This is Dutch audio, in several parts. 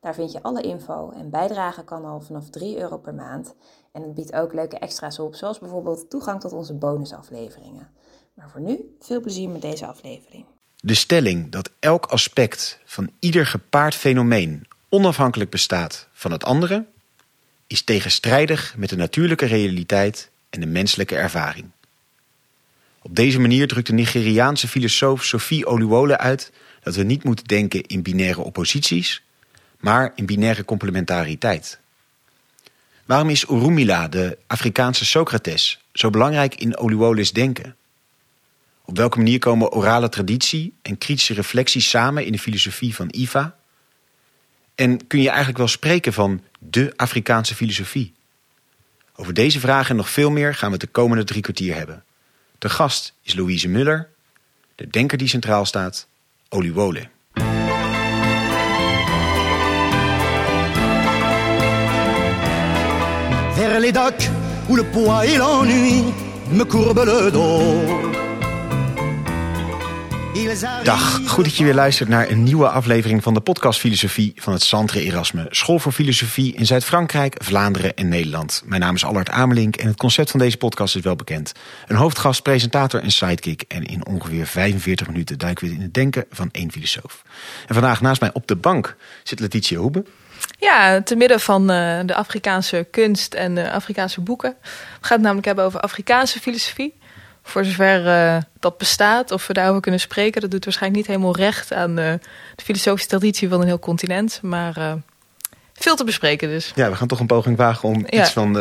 Daar vind je alle info en bijdragen kan al vanaf 3 euro per maand. En het biedt ook leuke extra's op, zoals bijvoorbeeld toegang tot onze bonusafleveringen. Maar voor nu, veel plezier met deze aflevering. De stelling dat elk aspect van ieder gepaard fenomeen onafhankelijk bestaat van het andere, is tegenstrijdig met de natuurlijke realiteit en de menselijke ervaring. Op deze manier drukt de Nigeriaanse filosoof Sophie Oluwole uit dat we niet moeten denken in binaire opposities, maar in binaire complementariteit. Waarom is Urumila, de Afrikaanse Socrates, zo belangrijk in Oluwole's denken? Op welke manier komen orale traditie en kritische reflectie samen in de filosofie van Ifa? En kun je eigenlijk wel spreken van de Afrikaanse filosofie? Over deze vragen en nog veel meer gaan we het de komende drie kwartier hebben. De gast is Louise Muller, de denker die centraal staat, Oluwole. Vers les docks où le poids et l'ennui me courbent le dos. Dag, goed dat je weer luistert naar een nieuwe aflevering van de podcast Filosofie van het Centre Erasme, School voor Filosofie in Zuid-Frankrijk, Vlaanderen en Nederland. Mijn naam is Allard Amelink en het concept van deze podcast is wel bekend. Een hoofdgast, presentator en sidekick en in ongeveer 45 minuten duiken we in het denken van één filosoof. En vandaag naast mij op de bank zit Letitia Hoebe. Ja, te midden van uh, de Afrikaanse kunst en de Afrikaanse boeken. We gaan het namelijk hebben over Afrikaanse filosofie. Voor zover uh, dat bestaat, of we daarover kunnen spreken, dat doet waarschijnlijk niet helemaal recht aan uh, de filosofische traditie van een heel continent. Maar veel te bespreken dus. Ja, we gaan toch een poging wagen om ja. iets van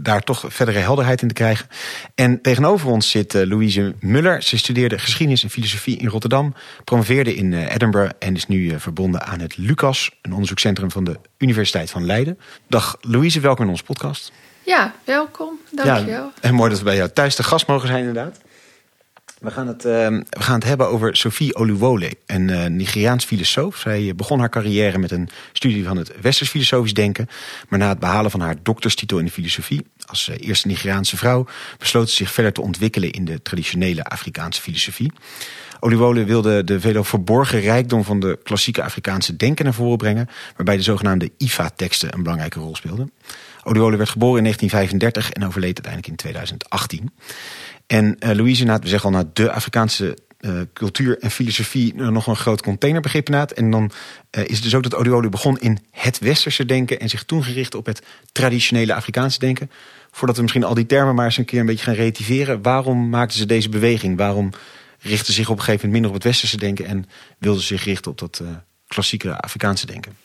daar toch verdere helderheid in te krijgen. En tegenover ons zit Louise Muller. Ze studeerde geschiedenis en filosofie in Rotterdam, promoveerde in Edinburgh en is nu verbonden aan het Lucas, een onderzoekscentrum van de Universiteit van Leiden. Dag Louise, welkom in onze podcast. Ja, welkom. Dankjewel. Ja, en mooi dat we bij jou thuis te gast mogen zijn inderdaad. We gaan het, uh, we gaan het hebben over Sophie Oluwole, een uh, Nigeriaans filosoof. Zij begon haar carrière met een studie van het westers filosofisch denken. Maar na het behalen van haar dokterstitel in de filosofie, als uh, eerste Nigeriaanse vrouw, besloot ze zich verder te ontwikkelen in de traditionele Afrikaanse filosofie. Oluwole wilde de velo verborgen rijkdom van de klassieke Afrikaanse denken naar voren brengen, waarbij de zogenaamde IFA-teksten een belangrijke rol speelden. Oluwole werd geboren in 1935 en overleed uiteindelijk in 2018. En uh, Louise, we zeggen al, naar de Afrikaanse uh, cultuur en filosofie uh, nog een groot containerbegrip naad. En dan is het dus ook dat Oluwole begon in het westerse denken en zich toen gericht op het traditionele Afrikaanse denken. Voordat we misschien al die termen maar eens een keer een beetje gaan relativeren. Waarom maakten ze deze beweging? Waarom richtten ze zich op een gegeven moment minder op het westerse denken en wilden ze zich richten op dat klassieke Afrikaanse denken?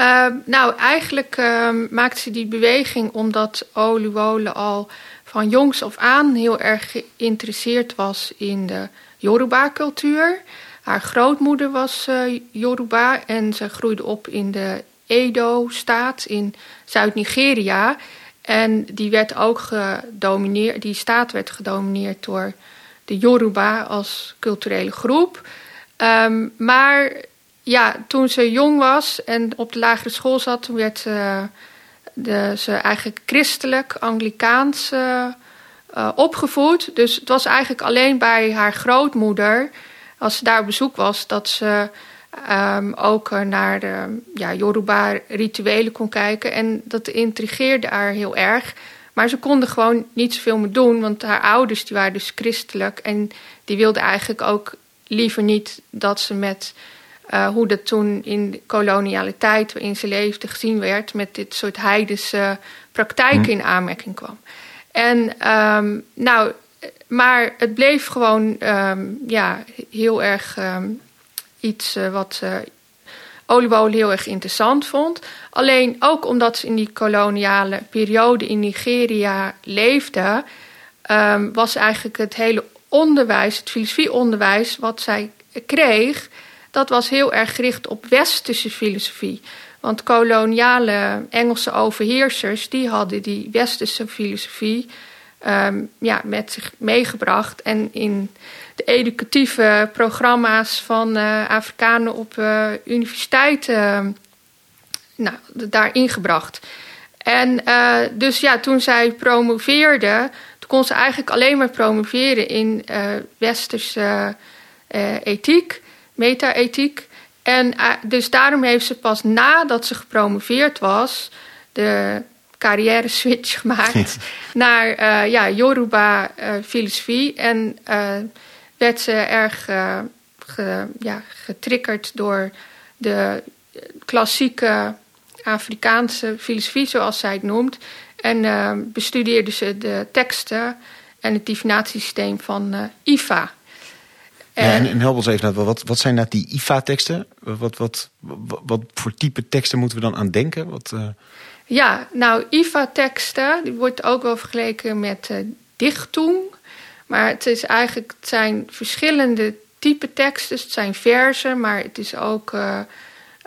Uh, nou, eigenlijk uh, maakte ze die beweging omdat Oluwole al van jongs af aan heel erg geïnteresseerd was in de Yoruba-cultuur. Haar grootmoeder was uh, Yoruba en ze groeide op in de Edo-staat in Zuid-Nigeria. En die, werd ook gedomineerd, die staat werd gedomineerd door de Yoruba als culturele groep. Um, maar ja, toen ze jong was en op de lagere school zat, werd uh, ze eigenlijk christelijk, Anglikaans uh, uh, opgevoed. Dus het was eigenlijk alleen bij haar grootmoeder, als ze daar op bezoek was, dat ze um, ook naar de ja, Yoruba-rituelen kon kijken. En dat intrigeerde haar heel erg. Maar ze konden gewoon niet zoveel meer doen, want haar ouders die waren dus christelijk. En die wilden eigenlijk ook liever niet dat ze met uh, hoe dat toen in de koloniale tijd waarin ze leefde gezien werd, met dit soort heidense praktijken hm. in aanmerking kwam. En um, nou, maar het bleef gewoon um, ja, heel erg um, iets uh, wat uh, Oliebol heel erg interessant vond. Alleen ook omdat ze in die koloniale periode in Nigeria leefde, was eigenlijk het hele onderwijs, het filosofieonderwijs wat zij kreeg, dat was heel erg gericht op westerse filosofie. Want koloniale Engelse overheersers die hadden die westerse filosofie ehm, ja, met zich meegebracht en in de educatieve programma's van uh, Afrikanen op uh, universiteiten nou, daar ingebracht. En uh, dus ja, toen zij promoveerde, toen kon ze eigenlijk alleen maar promoveren in westerse ethiek, meta-ethiek. En dus daarom heeft ze pas nadat ze gepromoveerd was, de carrière switch gemaakt naar ja, Yoruba filosofie. En werd ze erg uh, ge, ja, getriggerd door de klassieke Afrikaanse filosofie, zoals zij het noemt. En uh, bestudeerde ze de teksten en het divinatiesysteem van uh, IFA. Ja, en, en help ons even, wat, wat zijn dat die IFA-teksten? Wat, wat, wat, wat, voor type teksten moeten we dan aan denken? Wat, Ja, nou, IFA-teksten, die wordt ook wel vergeleken met dichtung. Maar het, is eigenlijk, het zijn verschillende type teksten. Het zijn versen, maar het is ook uh,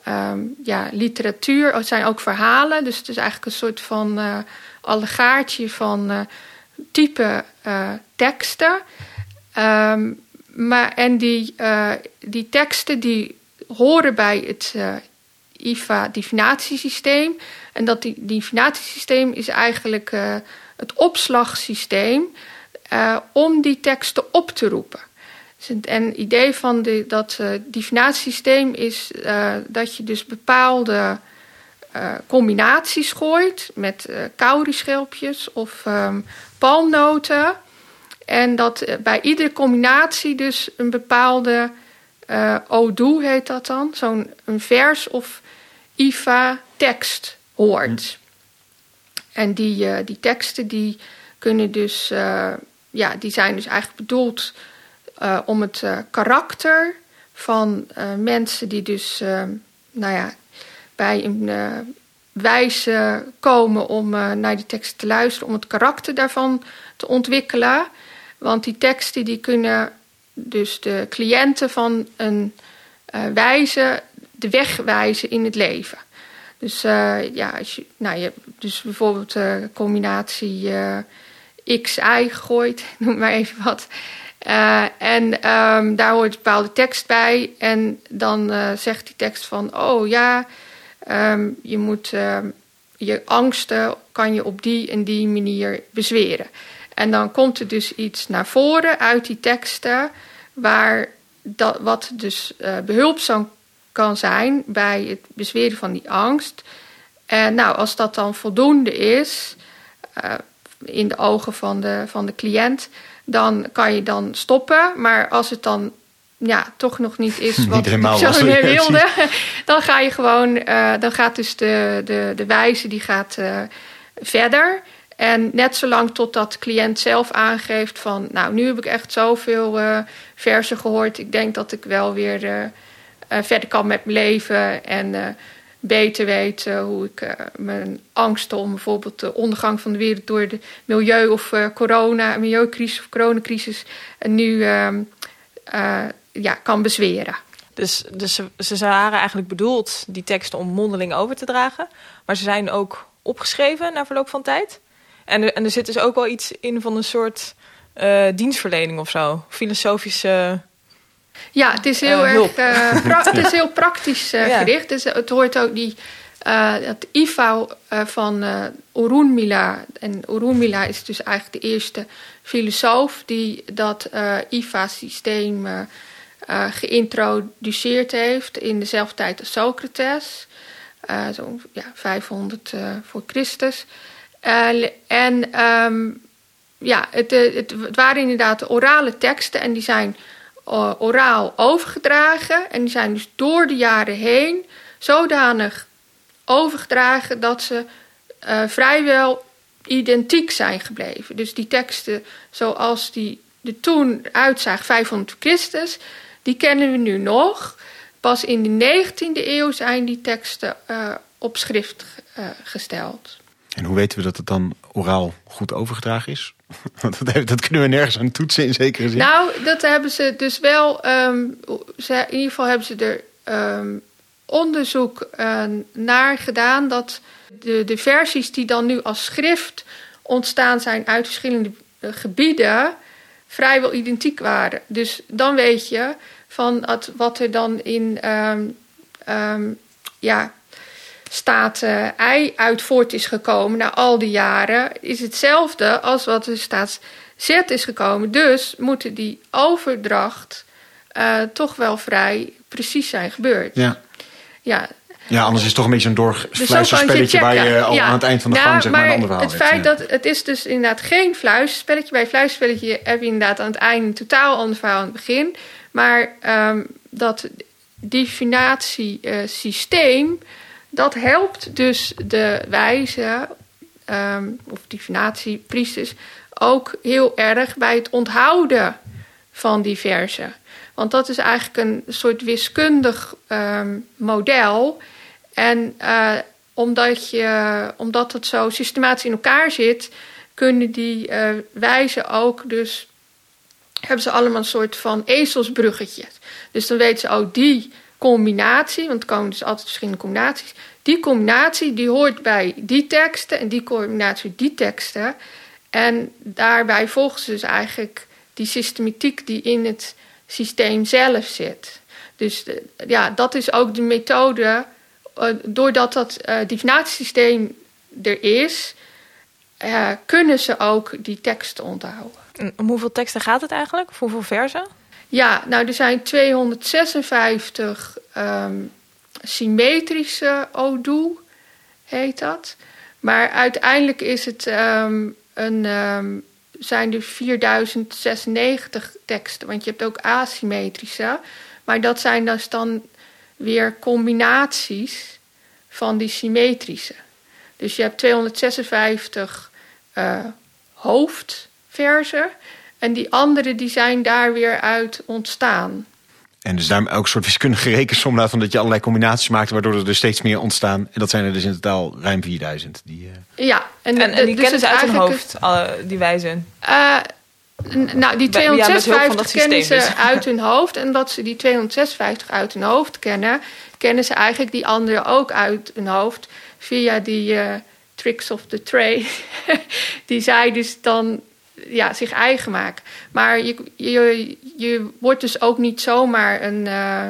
um, ja, literatuur. Het zijn ook verhalen. Dus het is eigenlijk een soort van uh, allegaartje van uh, type teksten. Um, maar, en die, die teksten die horen bij het IFA-divinatiesysteem. En dat die divinatiesysteem is eigenlijk het opslagsysteem uh, om die teksten op te roepen. Dus en het idee van de, dat uh, divinatiesysteem is uh, dat je dus bepaalde combinaties gooit met uh, kaurischelpjes of um, palmnoten. En dat bij iedere combinatie dus een bepaalde odu heet dat dan, zo'n een vers of IFA tekst hoort. Hm. En die, die teksten die kunnen dus ja, die zijn dus eigenlijk bedoeld uh, om het uh, karakter van uh, mensen die dus, nou ja, bij een wijze komen om naar die teksten te luisteren, om het karakter daarvan te ontwikkelen. Want die teksten die kunnen dus de cliënten van een wijze de weg wijzen in het leven. Dus ja, als je, nou, je dus bijvoorbeeld de combinatie XI gegooid, noem maar even wat. Uh, en um, daar hoort een bepaalde tekst bij. En dan uh, zegt die tekst van: Oh ja, um, je moet um, je angsten kan je op die en die manier bezweren. En dan komt er dus iets naar voren uit die teksten, waar dat, wat dus uh, behulpzaam kan zijn bij het bezweren van die angst. En nou, als dat dan voldoende is, in de ogen van de, van de cliënt, dan kan je dan stoppen. Maar als het dan ja, toch nog niet is wat de persoon wilde, dan ga je gewoon, uh, dan gaat dus de, de, de wijze die gaat uh, verder. En net zolang totdat de cliënt zelf aangeeft van, nou, nu heb ik echt zoveel uh, versen gehoord. Ik denk dat ik wel weer verder kan met mijn leven. En beter weten hoe ik mijn angsten om bijvoorbeeld de ondergang van de wereld door de milieu- of corona, milieucrisis of coronacrisis nu uh, ja, kan bezweren. Dus, dus ze, ze waren eigenlijk bedoeld die teksten om mondeling over te dragen, maar ze zijn ook opgeschreven na verloop van tijd. En, en er zit dus ook wel iets in van een soort dienstverlening of zo, filosofische ja, het is heel uh, erg uh, het is heel praktisch uh, ja. gericht. Dus het hoort ook die het IFA van Urunmila. En Urunmila is dus eigenlijk de eerste filosoof die dat IFA-systeem geïntroduceerd heeft in dezelfde tijd als Socrates. zo ja, 500 voor Christus. En um, ja, het, het, het waren inderdaad orale teksten en die zijn uh, oraal overgedragen. En die zijn dus door de jaren heen zodanig overgedragen dat ze vrijwel identiek zijn gebleven. Dus die teksten zoals die er toen uitzagen, 500 Christus, die kennen we nu nog. Pas in de 19e eeuw zijn die teksten op schrift gesteld. En hoe weten we dat het dan oraal goed overgedragen is? dat, dat, kunnen we nergens aan toetsen in zekere zin. Nou, dat hebben ze dus wel. Ze, in ieder geval hebben ze er um, onderzoek uh, naar gedaan dat de, de versies die dan nu als schrift ontstaan zijn uit verschillende uh, gebieden vrijwel identiek waren. Dus dan weet je van wat er dan in um, ja, staat uh, I uit voort is gekomen na al die jaren, is hetzelfde als wat er staat Z is gekomen. Dus moeten die overdracht uh, toch wel vrij precies zijn gebeurd. Ja. Ja, ja, anders is het toch een beetje een doorfluisterspelletje dus waar je al ja. aan het eind van de nou, gang zeg maar, een ander verhaal Het feit dat het is dus inderdaad geen fluisterspelletje. Bij een fluisterspelletje heb je inderdaad aan het einde een totaal ander verhaal aan het begin. Maar um, dat divinatiesysteem, dat helpt dus de wijze um, of divinatiepriesters ook heel erg bij het onthouden van die versen. Want dat is eigenlijk een soort wiskundig um, model. En uh, omdat, je, omdat het zo systematisch in elkaar zit, kunnen die uh, wijzen ook dus. Hebben ze allemaal een soort van ezelsbruggetje. Dus dan weten ze ook die combinatie, want komen dus altijd verschillende combinaties. Die combinatie die hoort bij die teksten en die combinatie die teksten. En daarbij volgen ze dus eigenlijk die systematiek die in het systeem zelf zit. Dus de, ja, dat is ook de methode. Uh, doordat dat uh, divinatiesysteem er is, kunnen ze ook die teksten onthouden. En om hoeveel teksten gaat het eigenlijk? Voor hoeveel versen? Ja, nou er zijn 256 um, symmetrische odu, heet dat. Maar uiteindelijk is het um, een, um, zijn er 4096 teksten. Want je hebt ook asymmetrische. Maar dat zijn dus dan weer combinaties van die symmetrische. Dus je hebt 256 uh, hoofdversen. En die andere die zijn daar weer uit ontstaan. En dus daar ook een soort wiskundige rekensom laat van dat je allerlei combinaties maakt, waardoor er dus steeds meer ontstaan. En dat zijn er dus in totaal ruim 4000. Die, uh... Ja, en, en, en die dus kennen ze uit hun hoofd, alle, die wijzen? Uh, nou, die 256 ja, kennen ze dus. uit hun hoofd. En dat ze die 256 uit hun hoofd kennen, kennen ze eigenlijk die andere ook uit hun hoofd. Via die uh, tricks of the trade. die zij dus dan ja, zich eigen maken. Maar je, je, je wordt dus ook niet zomaar een uh,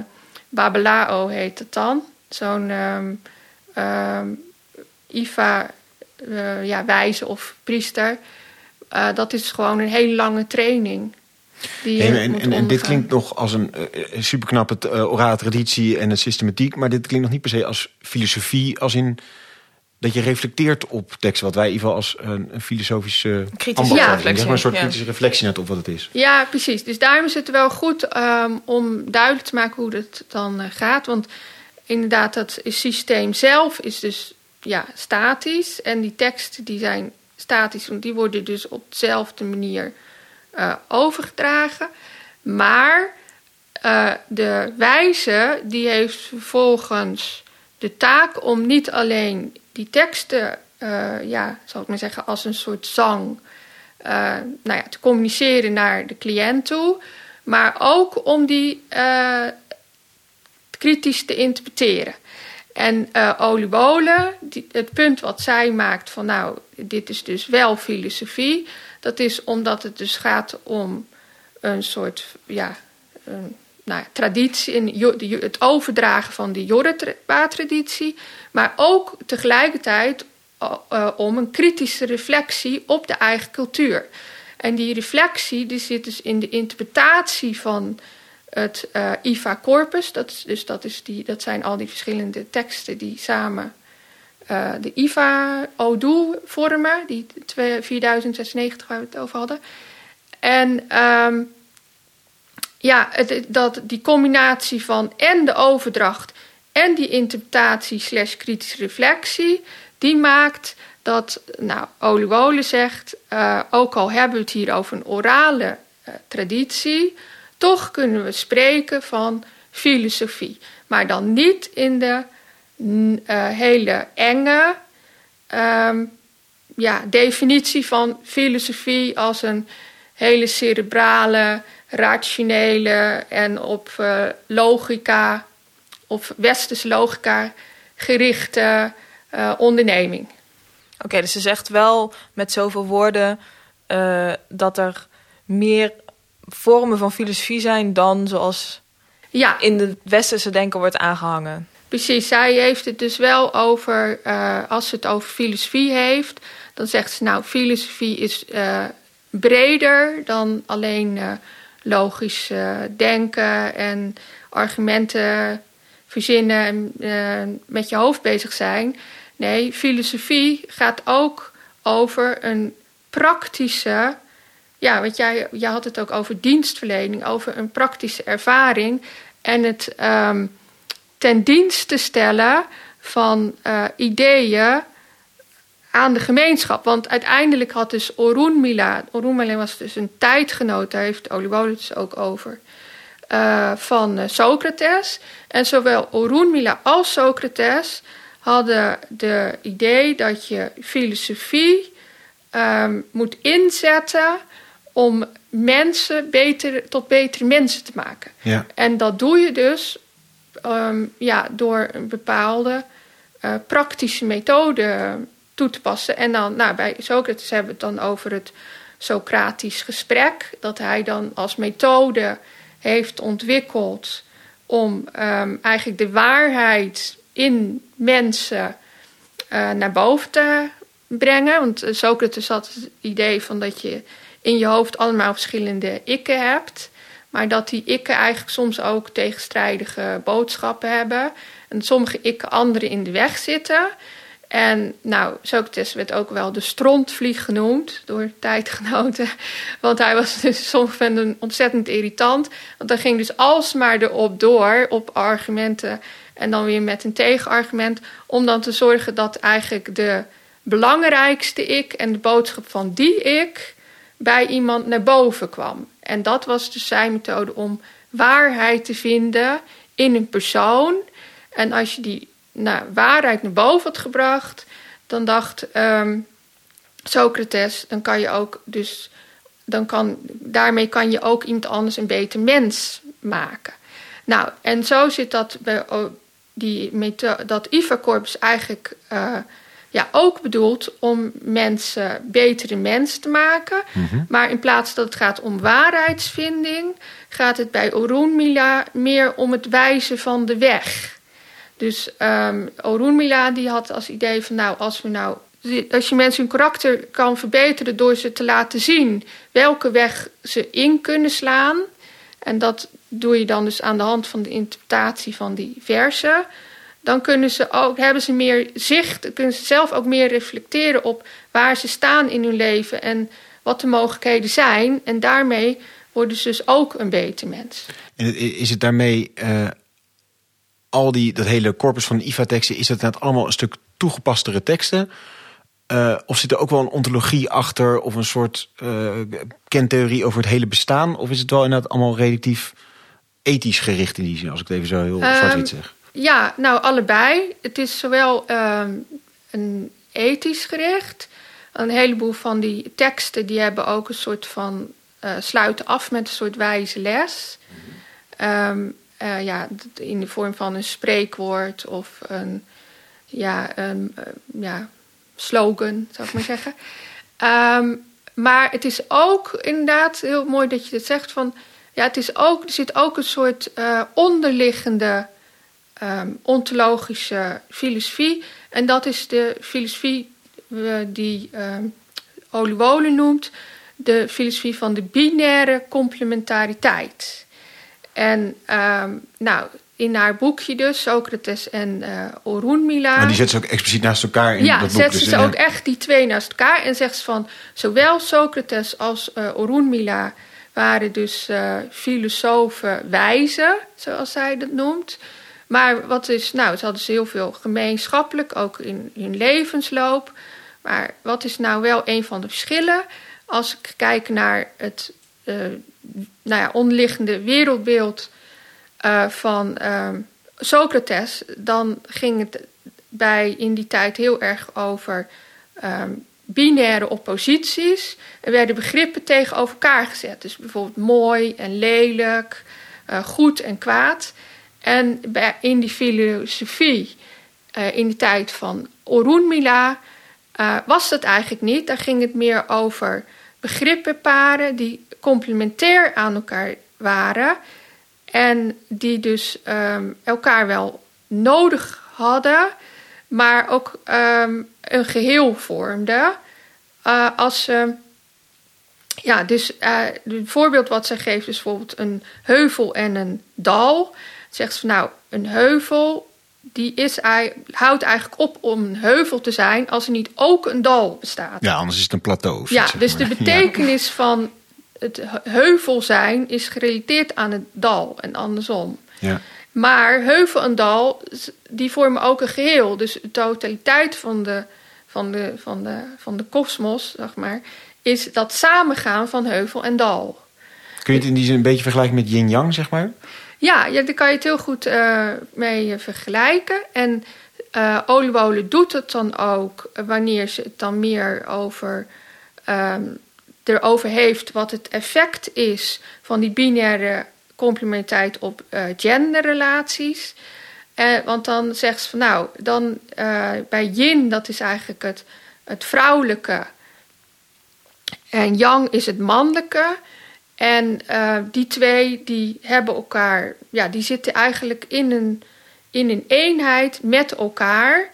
babelao, heet het dan. Zo'n um, um, Ifa uh, ja, wijze of priester. Uh, dat is gewoon een hele lange training. Die en, en, en, en, dit klinkt nog als een uh, superknappe orale traditie en een systematiek, maar dit klinkt nog niet per se als filosofie, als in dat je reflecteert op teksten, wat wij in ieder geval als een, een filosofische kritische ja. reflectie, zeg maar een soort ja. kritische reflectie net op wat het is. Ja, precies. Dus daarom is het wel goed um, om duidelijk te maken hoe het dan uh, gaat. Want inderdaad, dat systeem zelf is dus ja, statisch. En die teksten die zijn statisch, want die worden dus op dezelfde manier uh, overgedragen. Maar uh, de wijze die heeft vervolgens de taak om niet alleen die teksten, uh, ja, zal ik maar zeggen, als een soort zang uh, nou ja, te communiceren naar de cliënt toe. Maar ook om die uh, kritisch te interpreteren. En uh, Olubole, die, het punt wat zij maakt van nou, dit is dus wel filosofie. Dat is omdat het dus gaat om een soort ja, nou, traditie, het overdragen van de Yoruba-traditie, maar ook tegelijkertijd uh, om een kritische reflectie op de eigen cultuur. En die reflectie die zit dus in de interpretatie van het uh, IVA corpus. Dat, is, dus dat, is die, dat zijn al die verschillende teksten die samen uh, de IVA Odu vormen, die 4096 waar we het over hadden. En um, ja, dat, die combinatie van en de overdracht en die interpretatie slash kritische reflectie, die maakt dat, nou, Oluwole zegt, uh, ook al hebben we het hier over een orale uh, traditie, toch kunnen we spreken van filosofie. Maar dan niet in de uh, hele enge um, ja, definitie van filosofie als een hele cerebrale rationele en op uh, logica of westerse logica gerichte uh, onderneming. Oké, dus ze zegt wel met zoveel woorden uh, dat er meer vormen van filosofie zijn dan zoals ja. in de westerse denken wordt aangehangen. Precies, zij heeft het dus wel over, als ze het over filosofie heeft, dan zegt ze nou, filosofie is breder dan alleen logisch denken en argumenten verzinnen en met je hoofd bezig zijn. Nee, filosofie gaat ook over een praktische, ja, want jij, jij had het ook over dienstverlening, over een praktische ervaring en het um, ten dienste stellen van uh, ideeën aan de gemeenschap. Want uiteindelijk had dus Orun Mila, Orun Mila was dus een tijdgenoot, daar heeft Olivolits ook over, uh, van uh, Socrates. En zowel Orun Mila als Socrates hadden de idee dat je filosofie um, moet inzetten om mensen beter, tot betere mensen te maken. Ja. En dat doe je dus um, ja, door een bepaalde uh, praktische methode passen. En dan, nou, bij Socrates hebben we het dan over het Socratisch gesprek, dat hij dan als methode heeft ontwikkeld om um, eigenlijk de waarheid in mensen uh, naar boven te brengen. Want Socrates had het idee van dat je in je hoofd allemaal verschillende ikken hebt. Maar dat die ikken eigenlijk soms ook tegenstrijdige boodschappen hebben. En sommige ikken anderen in de weg zitten. En nou, Socrates werd ook wel de strontvlieg genoemd door tijdgenoten. Want hij was dus soms ontzettend irritant. Want hij ging dus alsmaar erop door, op argumenten. En dan weer met een tegenargument. Om dan te zorgen dat eigenlijk de belangrijkste ik en de boodschap van die ik bij iemand naar boven kwam. En dat was dus zijn methode om waarheid te vinden in een persoon. En als je die nou, waarheid naar boven had gebracht, dan dacht um, Socrates, dan kan je ook dus, dan kan, daarmee kan je ook iemand anders een beter mens maken. Nou, en zo zit dat bij die methode, dat IFA-corpus eigenlijk uh, ja, ook bedoeld om mensen betere mensen te maken. Mhm. Maar in plaats dat het gaat om waarheidsvinding, gaat het bij Orunmila meer om het wijzen van de weg. Dus um, Orunmila die had als idee van nou, als we nou als je mensen hun karakter kan verbeteren door ze te laten zien welke weg ze in kunnen slaan. En dat doe je dan dus aan de hand van de interpretatie van die versen dan kunnen ze ook, hebben ze meer zicht, kunnen ze zelf ook meer reflecteren op waar ze staan in hun leven en wat de mogelijkheden zijn. En daarmee worden ze dus ook een beter mens. En is het daarmee uh, al die, dat hele corpus van IFA-teksten, is dat net allemaal een stuk toegepastere teksten? Uh, of zit er ook wel een ontologie achter of een soort uh, kentheorie over het hele bestaan? Of is het wel inderdaad allemaal relatief ethisch gericht in die zin, als ik het even zo heel um, zwart-wit zeg? Ja, nou allebei. Het is zowel um, een ethisch gericht. Een heleboel van die teksten die hebben ook een soort van uh, sluiten af met een soort wijze les. Um, uh, ja, in de vorm van een spreekwoord of een, ja, uh, ja, slogan, zou ik maar zeggen. Um, maar het is ook inderdaad heel mooi dat je dit zegt van ja, het is ook, er zit ook een soort onderliggende um, ontologische filosofie. En dat is de filosofie die um, Oluwole noemt, de filosofie van de binaire complementariteit. En um, nou, in haar boekje dus, Socrates en uh, Orunmila. Maar die zet ze ook expliciet naast elkaar in ja, dat boek. Ja, zet ze ook echt die twee naast elkaar. En zegt ze van, zowel Socrates als uh, Orunmila waren dus uh, filosofen wijzen, zoals zij dat noemt. Maar wat is, nou, ze hadden ze heel veel gemeenschappelijk, ook in hun levensloop. Maar wat is nou wel een van de verschillen? Als ik kijk naar het uh, nou ja, onderliggende wereldbeeld uh, van uh, Socrates, dan ging het bij in die tijd heel erg over um, binaire opposities. Er werden begrippen tegenover elkaar gezet. Dus bijvoorbeeld mooi en lelijk, uh, goed en kwaad. En bij, in die filosofie, uh, in de tijd van Orunmila, was dat eigenlijk niet. Daar ging het meer over begrippenparen die complementair aan elkaar waren. En die dus um, elkaar wel nodig hadden, maar ook um, een geheel vormden. Uh, als ze. Ja, dus uh, het voorbeeld wat zij geeft is bijvoorbeeld een heuvel en een dal. Zegt ze van nou, een heuvel die is, houdt eigenlijk op om een heuvel te zijn als er niet ook een dal bestaat. Ja, anders is het een plateau. Ja, dus de betekenis ja. van het heuvel zijn is gerelateerd aan het dal en andersom. Ja. Maar heuvel en dal, die vormen ook een geheel. Dus de totaliteit van de, van de, van de, van de kosmos, zeg maar, is dat samengaan van heuvel en dal. Kun je het in die zin een beetje vergelijken met yin-yang, zeg maar? Ja, ja, daar kan je het heel goed uh, mee vergelijken. En uh, doet het dan ook wanneer ze het dan meer over, um, erover heeft wat het effect is van die binaire complementariteit op uh, genderrelaties. want dan zegt ze van nou, dan bij yin, dat is eigenlijk het, het vrouwelijke. En yang is het mannelijke. En uh, die twee die hebben elkaar, ja, die zitten eigenlijk in een, in een eenheid met elkaar.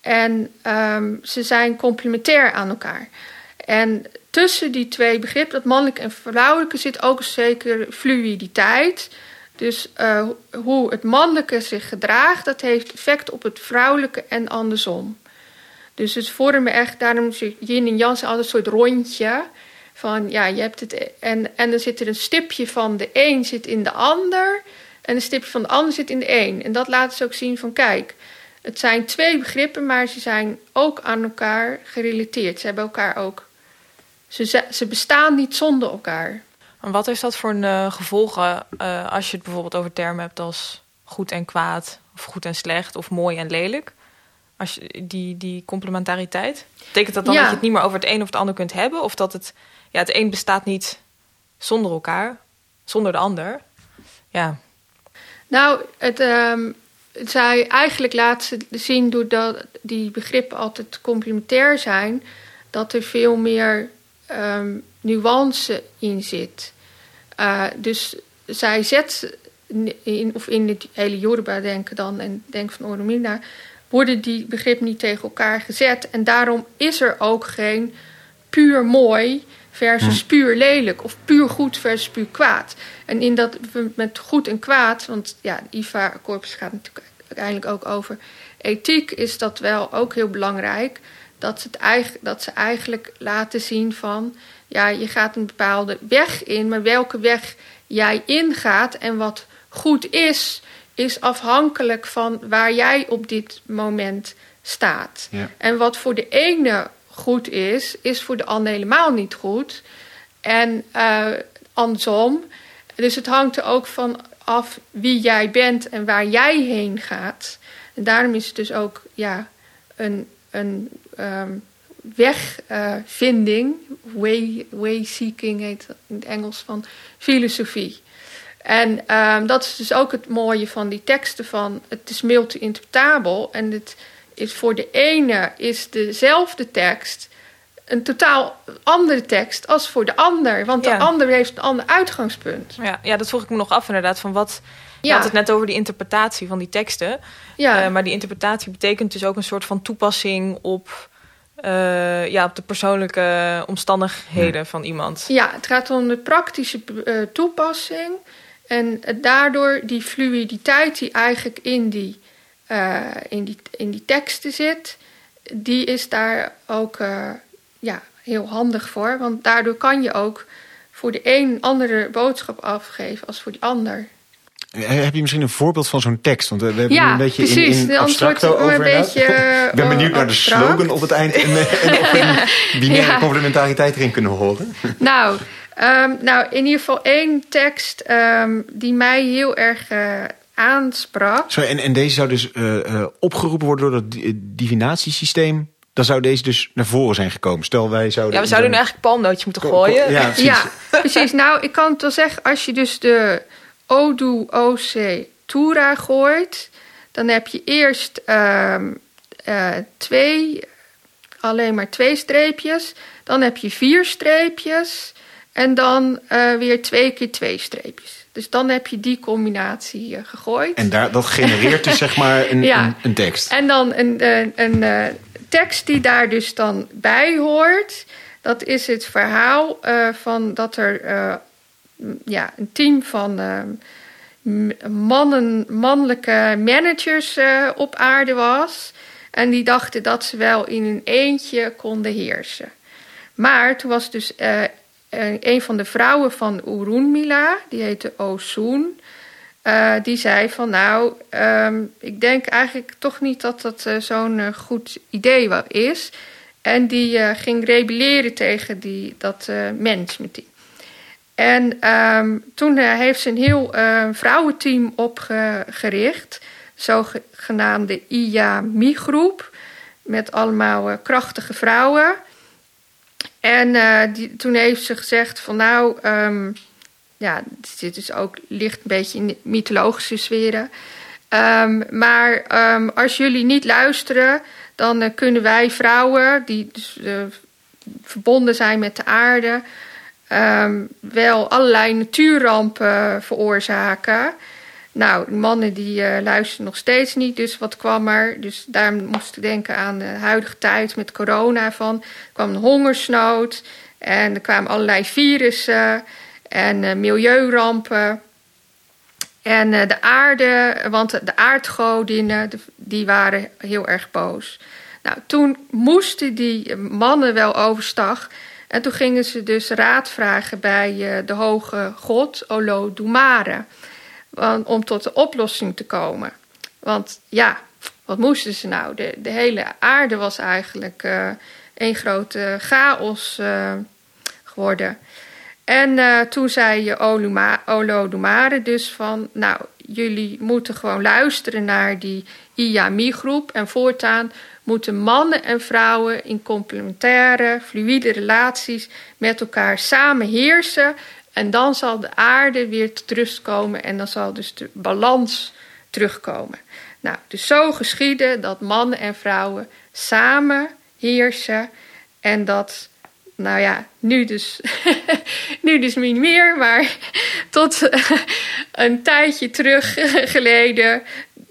En um, ze zijn complementair aan elkaar. En tussen die twee begrippen, dat mannelijke en vrouwelijke, zit ook een zekere fluiditeit. Dus uh, hoe het mannelijke zich gedraagt, dat heeft effect op het vrouwelijke en andersom. Dus het vormen echt, daarom is yin en yang altijd een soort rondje. Van ja, je hebt het. En, en dan zit er een stipje van de een zit in de ander. En een stipje van de ander zit in de een. En dat laat ze ook zien van kijk. Het zijn twee begrippen, maar ze zijn ook aan elkaar gerelateerd. Ze hebben elkaar ook. Ze, ze bestaan niet zonder elkaar. En wat is dat voor een, uh, gevolgen uh, als je het bijvoorbeeld over termen hebt als goed en kwaad, of goed en slecht, of mooi en lelijk? Als je, die, die complementariteit. Betekent dat dan ja. dat je het niet meer over het een of het ander kunt hebben? Of dat het ja, het een bestaat niet zonder elkaar, zonder de ander. Ja. Nou, het, um, zij eigenlijk laat ze zien doordat die begrippen altijd complementair zijn, dat er veel meer um, nuance in zit. Uh, dus zij zet in, of in het hele Yoruba-denken dan en denk van Oromina, worden die begrippen niet tegen elkaar gezet. En daarom is er ook geen puur mooi versus hm. puur lelijk of puur goed versus puur kwaad. En in dat met goed en kwaad, want ja, de IVA-corpus gaat natuurlijk uiteindelijk ook over ethiek, is dat wel ook heel belangrijk. Dat ze, het eigenlijk, dat ze eigenlijk laten zien van, ja, je gaat een bepaalde weg in, maar welke weg jij ingaat en wat goed is, is afhankelijk van waar jij op dit moment staat. Ja. En wat voor de ene goed is, is voor de ander helemaal niet goed. En uh, andersom. Dus het hangt er ook van af wie jij bent en waar jij heen gaat. En daarom is het dus ook ja, een, een um, wegvinding, uh, way, way seeking heet dat in het Engels van filosofie. En um, dat is dus ook het mooie van die teksten van het is multi-interpretabel en het is voor de ene is dezelfde tekst een totaal andere tekst als voor de ander. Want de ander heeft een ander uitgangspunt. Ja, ja, dat vroeg ik me nog af inderdaad. Van wat, je had het net over die interpretatie van die teksten. Ja. Uh, maar die interpretatie betekent dus ook een soort van toepassing op, uh, ja, op de persoonlijke omstandigheden van iemand. Ja, het gaat om de praktische uh, toepassing. En daardoor die fluiditeit die eigenlijk in die uh, in, die, in die teksten zit, die is daar ook uh, ja, heel handig voor. Want daardoor kan je ook voor de een andere boodschap afgeven als voor die ander. Heb je misschien een voorbeeld van zo'n tekst? Want we hebben ja, een beetje precies. in, in abstracto over. Een beetje, Ik ben benieuwd naar de slogan op het eind en, en of we die binaire ja. complementariteit erin kunnen horen. Nou, um, nou, in ieder geval één tekst um, die mij heel erg uh, aansprak. Sorry, en, en deze zou dus uh, uh, opgeroepen worden door dat divinatiesysteem. Dan zou deze dus naar voren zijn gekomen. Stel wij zouden. Ja, we zouden nu eigenlijk palmnootjes moeten gooien. Ja, precies. ja, precies. Nou, ik kan het wel zeggen, als je dus de Odu OC tura gooit, dan heb je eerst ehm, eh, twee, alleen maar twee streepjes. Dan heb je vier streepjes. En dan eh, weer twee keer twee streepjes. Dus dan heb je die combinatie eh, gegooid. En daar, dat genereert dus zeg maar een, Ja. een, een tekst. En dan een, een, een tekst die daar dus dan bij hoort. Dat is het verhaal van dat er ja, een team van eh, mannen, mannelijke managers eh, op aarde was. En die dachten dat ze wel in hun eentje konden heersen. Maar toen was dus eh, een van de vrouwen van Urunmila, die heette Osun. Die zei van nou, ehm, ik denk eigenlijk toch niet dat dat zo'n goed idee is. En die ging rebelleren tegen die, dat managementteam. En ehm, toen eh, heeft ze een heel eh, vrouwenteam opgericht, zogenaamde IAMI-groep, met allemaal eh, krachtige vrouwen. En eh, die, toen heeft ze gezegd van nou, ehm, ja, dit is ook ligt een beetje in mythologische sferen. Ehm, maar ehm, als jullie niet luisteren, dan kunnen wij vrouwen die dus, verbonden zijn met de aarde, ehm, wel allerlei natuurrampen veroorzaken. Nou, mannen die eh, luisteren nog steeds niet, dus wat kwam er? Dus daar moest ik denken aan de huidige tijd met corona van. Er kwam een hongersnood en er kwamen allerlei virussen en eh, milieurampen. En eh, de aarde, want de aardgodinnen, die waren heel erg boos. Nou, toen moesten die mannen wel overstag. En toen gingen ze dus raad vragen bij eh, de hoge god Olodumare. Om tot de oplossing te komen. Want ja, wat moesten ze nou? De, de hele aarde was eigenlijk eh een grote chaos eh, geworden. En toen zei Olodumare dus van... nou, jullie moeten gewoon luisteren naar die IAMI-groep... en voortaan moeten mannen en vrouwen in complementaire, fluïde relaties... met elkaar samen heersen... en dan zal de aarde weer tot rust komen... en dan zal dus de balans terugkomen. Nou, dus zo geschieden dat mannen en vrouwen samen heersen... en dat nou ja, nu dus, nu dus niet meer, maar tot een tijdje terug geleden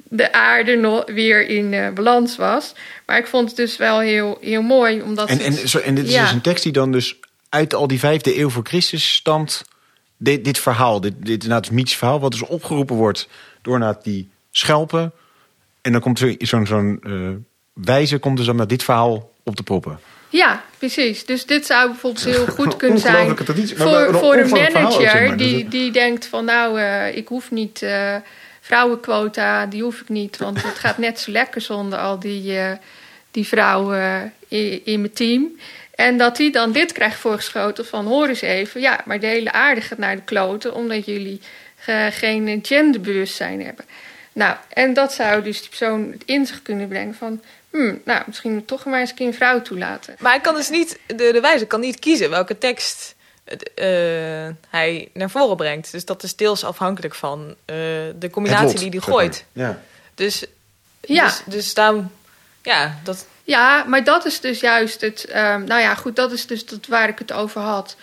de aarde nog weer in eh, balans was. Maar ik vond het dus wel heel, heel mooi, omdat En, en, zo, en dit is Ja. dus een tekst die dan dus uit al die vijfde eeuw voor Christus stamt. Dit, dit verhaal, dit, dit inderdaad het mythisch verhaal, wat dus opgeroepen wordt door inderdaad die schelpen. En dan komt zo- zo'n zo'n eh, wijze komt dus dan met dit verhaal op te proppen. Ja, precies. Dus dit zou bijvoorbeeld heel goed kunnen zijn traditie, voor, een voor een omvangrijk verhaal ook, manager zeg maar. Dus die, het- die denkt van nou, eh, ik hoef niet eh, vrouwenquota, die hoef ik niet, want het gaat net zo lekker zonder al die, eh, die vrouwen in, in mijn team. En dat die dan dit krijgt voorgeschoten van hoor eens even, ja, maar de hele aarde gaat naar de kloten omdat jullie geen genderbewustzijn hebben. Nou, en dat zou dus die persoon in zich kunnen brengen van, hmm, nou, misschien toch maar eens een keer een vrouw toelaten. Maar hij kan dus niet, de, de wijzer kan niet kiezen welke tekst eh, hij naar voren brengt. Dus dat is deels afhankelijk van eh, de combinatie lot, die hij maar. gooit. Ja. Dus, Ja. dus, dus daarom, ja, dat, Ja, maar dat is dus juist het. ehm, nou ja, goed, dat is dus dat waar ik het over had.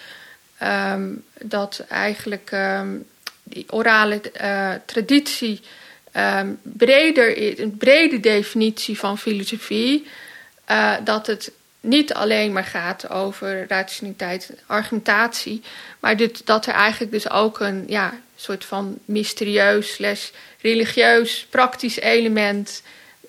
Ehm, dat eigenlijk ehm, die orale eh, traditie ehm, breder is, een brede definitie van filosofie. eh, dat het niet alleen maar gaat over rationaliteit en argumentatie, maar dit, dat er eigenlijk dus ook een ja, soort van mysterieus slash religieus praktisch element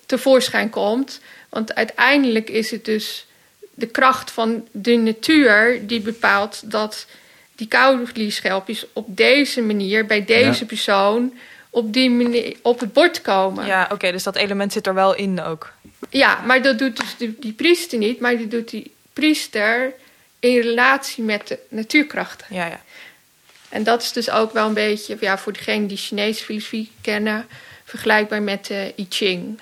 tevoorschijn komt. Want uiteindelijk is het dus de kracht van de natuur die bepaalt dat die koudervlieschelpjes op deze manier bij deze Ja. persoon op die manier op het bord komen. ja, oké, dus dat element zit er wel in ook. Ja, maar dat doet dus die, die priester niet, maar die doet die priester in relatie met de natuurkrachten. Ja, ja. En dat is dus ook wel een beetje, ja, voor degenen die Chinese filosofie kennen, vergelijkbaar met de I Ching.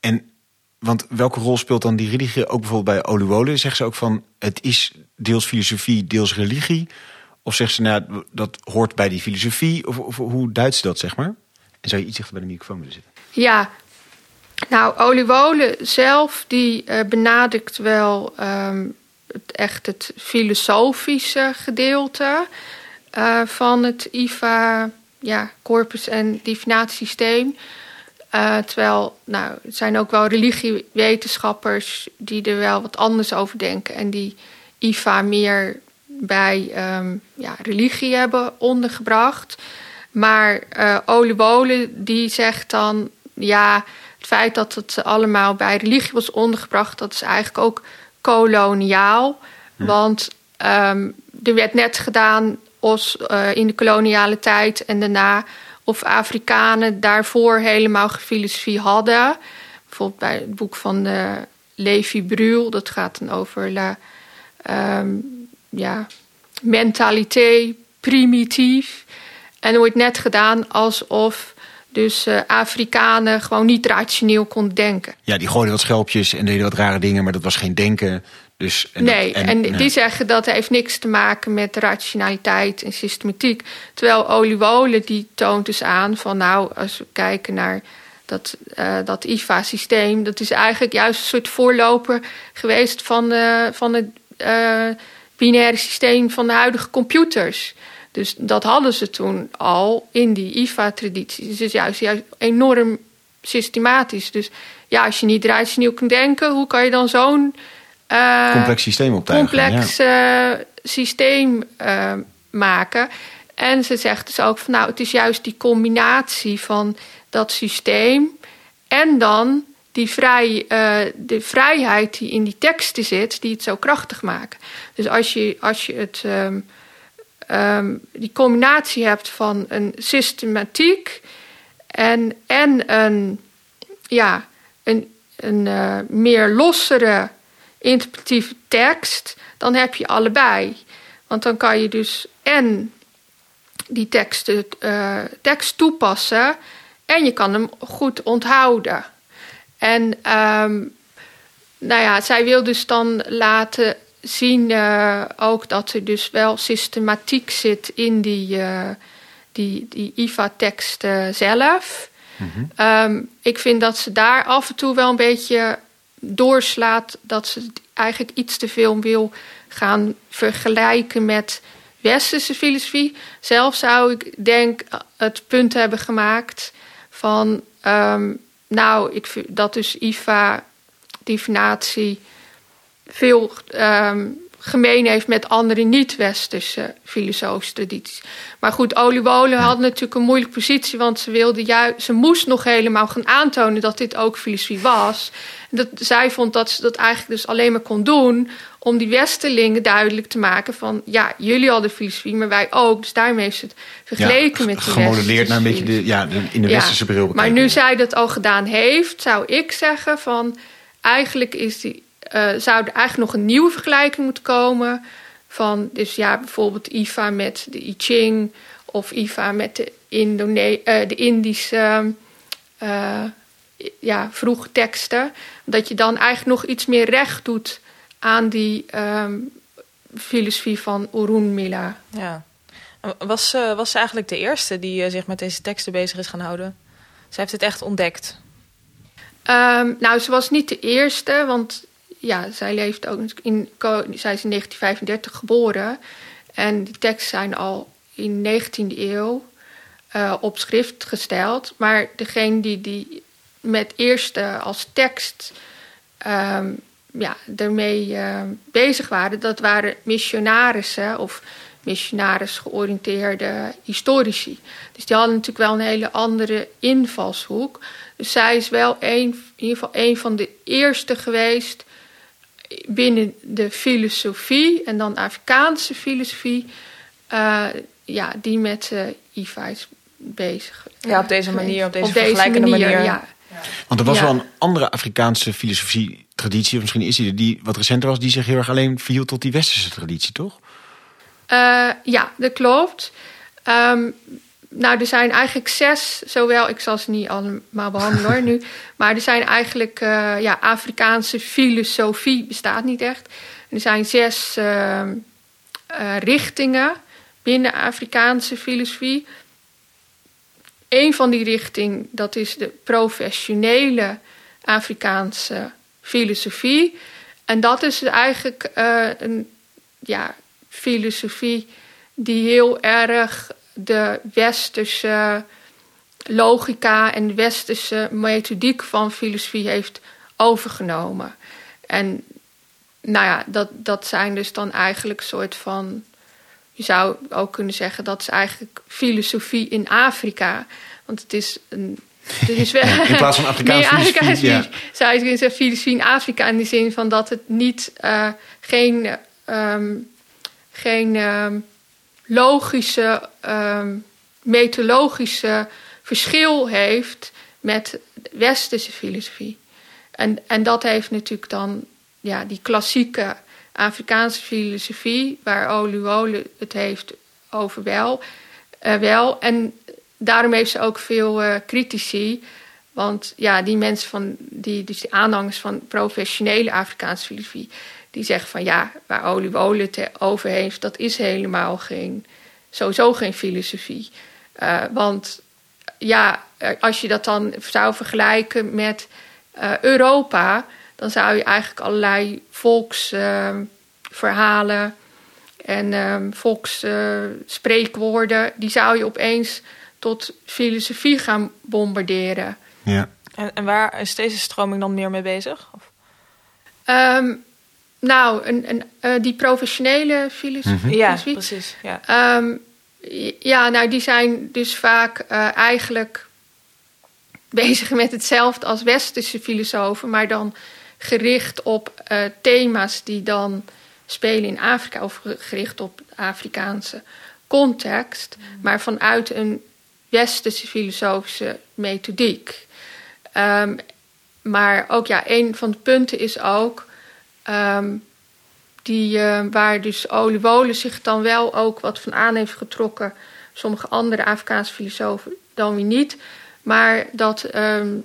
En want welke rol speelt dan die religie ook bijvoorbeeld bij Oluwole? Zeggen ze ook van het is deels filosofie, deels religie? Of zegt ze, nou, dat hoort bij die filosofie? Of, hoe duidt ze dat, zeg maar? En zou je iets dichter bij de microfoon willen zitten? Ja, nou, Oliewole zelf die uh, benadrukt wel um, het, echt het filosofische gedeelte uh, van het IFA ja, corpus- en divinatiesysteem. Uh, terwijl, nou, er zijn ook wel religiewetenschappers die er wel wat anders over denken en die IFA meer bij um, ja, religie hebben ondergebracht. Maar uh, die zegt dan, ja, het feit dat het allemaal bij religie was ondergebracht, dat is eigenlijk ook koloniaal. Hm. Want um, er werd net gedaan als, uh, in de koloniale tijd en daarna of Afrikanen daarvoor helemaal filosofie hadden. Bijvoorbeeld bij het boek van de Levi Brul, dat gaat dan over la, um, ja, mentaliteit, primitief. En er wordt net gedaan alsof dus uh, Afrikanen gewoon niet rationeel konden denken. Ja, die gooiden wat schelpjes en deden wat rare dingen, maar dat was geen denken. Dus, en nee, en, en die zeggen dat heeft niks te maken met rationaliteit en systematiek. Terwijl Oliwole die toont dus aan van nou, als we kijken naar dat, uh, dat IFA-systeem, dat is eigenlijk juist een soort voorloper geweest van, uh, van het binaire systeem van de huidige computers. Dus dat hadden ze toen al in die IFA-traditie. Dus het is juist, juist enorm systematisch. Dus ja, als je niet rationeel kunt denken, hoe kan je dan zo'n uh, complex systeem optuigen? Complex ja. uh, systeem uh, maken. En ze zegt dus ook van nou, het is juist die combinatie van dat systeem en dan die vrij, de vrijheid die in die teksten zit, die het zo krachtig maken. Dus als je, als je het. Um, um, die combinatie hebt van een systematiek en, en een, ja, een, een uh, meer lossere interpretatieve tekst, dan heb je allebei. Want dan kan je dus en die tekst, uh, tekst toepassen en je kan hem goed onthouden. En um, nou ja, zij wil dus dan laten zien uh, ook dat er dus wel systematiek zit in die, uh, die, die IVA-tekst zelf. Mm -hmm. um, ik vind dat ze daar af en toe wel een beetje doorslaat dat ze eigenlijk iets te veel wil gaan vergelijken met westerse filosofie. Zelf zou ik denk het punt hebben gemaakt van um, nou, ik, dat dus IFA divinatie veel um, gemeen heeft met andere niet-westerse filosofische tradities. Maar goed, Oliwole had natuurlijk een moeilijke positie, want ze, wilde juist, ze moest nog helemaal gaan aantonen dat dit ook filosofie was. En dat, zij vond dat ze dat eigenlijk dus alleen maar kon doen om die Westerlingen duidelijk te maken van ja, jullie hadden filosofie, maar wij ook. Dus daarmee heeft ze het vergeleken ja, met de Gemodelleerd naar een beetje de, ja, de, in de westerse bril bekijken. Maar nu zij dat al gedaan heeft, zou ik zeggen van eigenlijk is die uh, zou er eigenlijk nog een nieuwe vergelijking moeten komen. Van dus ja, bijvoorbeeld IFA met de I Ching of IFA met de, Indone uh, de Indische uh, ja, vroege teksten. Dat je dan eigenlijk nog iets meer recht doet aan die um, filosofie van Urun Mila. Ja. Was, was ze eigenlijk de eerste die zich met deze teksten bezig is gaan houden? Zij heeft het echt ontdekt. Um, nou, ze was niet de eerste, want ja, zij leeft ook in, zij is in 1935 geboren. En die teksten zijn al in de 19e eeuw uh, op schrift gesteld. Maar degene die die met eerste als tekst um, ja, ermee uh, bezig waren, dat waren missionarissen of missionaris georiënteerde historici. Dus die hadden natuurlijk wel een hele andere invalshoek. Dus zij is wel in ieder geval een van de eerste geweest binnen de filosofie en dan Afrikaanse filosofie, uh, ja, die met uh, IVA is bezig. Ja, op deze manier, op deze, op vergelijkende manier. manier. Ja. Want er was ja. wel een andere Afrikaanse filosofie-traditie, of misschien is die er, die wat recenter was, die zich heel erg alleen verhield tot die westerse traditie, toch? Uh, ja, dat klopt. Um, nou, er zijn eigenlijk zes, zowel, ik zal ze niet allemaal behandelen hoor nu, maar er zijn eigenlijk, uh, ja, Afrikaanse filosofie bestaat niet echt. Er zijn zes uh, uh, richtingen binnen Afrikaanse filosofie. Een van die richting, dat is de professionele Afrikaanse filosofie. En dat is eigenlijk een ja, filosofie die heel erg de westerse logica en de westerse methodiek van filosofie heeft overgenomen. En nou ja, dat, dat zijn dus dan eigenlijk soort van. Je zou ook kunnen zeggen dat is eigenlijk filosofie in Afrika. Want het is een. Het is wel, in plaats van Afrikaanse nee, filosofie. Ja. Zou je kunnen zeggen filosofie in Afrika in de zin van dat het niet. Uh, geen. Um, geen um, logische. Um, methodologische verschil heeft met westerse filosofie. En, en dat heeft natuurlijk dan ja, die klassieke Afrikaanse filosofie, waar Oluwole het heeft over wel. Uh, wel. En daarom heeft ze ook veel uh, critici. Want ja, die mensen van die, dus die aanhangers van professionele Afrikaanse filosofie, die zeggen van ja, waar Oluwole het over heeft, dat is helemaal geen, sowieso geen filosofie. Uh, want ja, als je dat dan zou vergelijken met uh, Europa, dan zou je eigenlijk allerlei volksverhalen uh, en um, volksspreekwoorden, die zou je opeens tot filosofie gaan bombarderen. Ja. En, en, waar is deze stroming dan meer mee bezig? Of? Um, nou, een, een, uh, die professionele filosofie. Ja, precies. Ja. Um, ja, nou, die zijn dus vaak uh, eigenlijk bezig met hetzelfde als westerse filosofen, maar dan gericht op uh, thema's die dan spelen in Afrika of gericht op Afrikaanse context, maar vanuit een westerse filosofische methodiek. Um, maar ook ja, een van de punten is ook um, die, uh, waar dus Olivolen zich dan wel ook wat van aan heeft getrokken, sommige andere Afrikaanse filosofen dan weer niet. Maar dat um,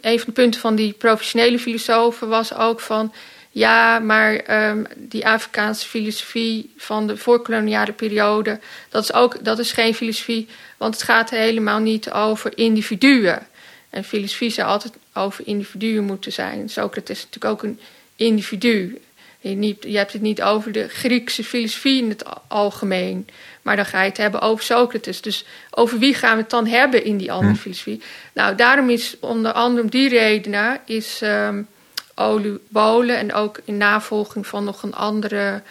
een van de punten van die professionele filosofen was ook van. Ja, maar um, die Afrikaanse filosofie van de voorkoloniale periode, dat is, ook, dat is geen filosofie, want het gaat helemaal niet over individuen. En filosofie zou altijd over individuen moeten zijn. Socrates is natuurlijk ook een individu. Je, niet, je hebt het niet over de Griekse filosofie in het algemeen. Maar dan ga je het hebben over Socrates. Dus over wie gaan we het dan hebben in die andere hm. filosofie? Nou, daarom is onder andere om die redenen is um, Olu Bole en ook in navolging van nog een andere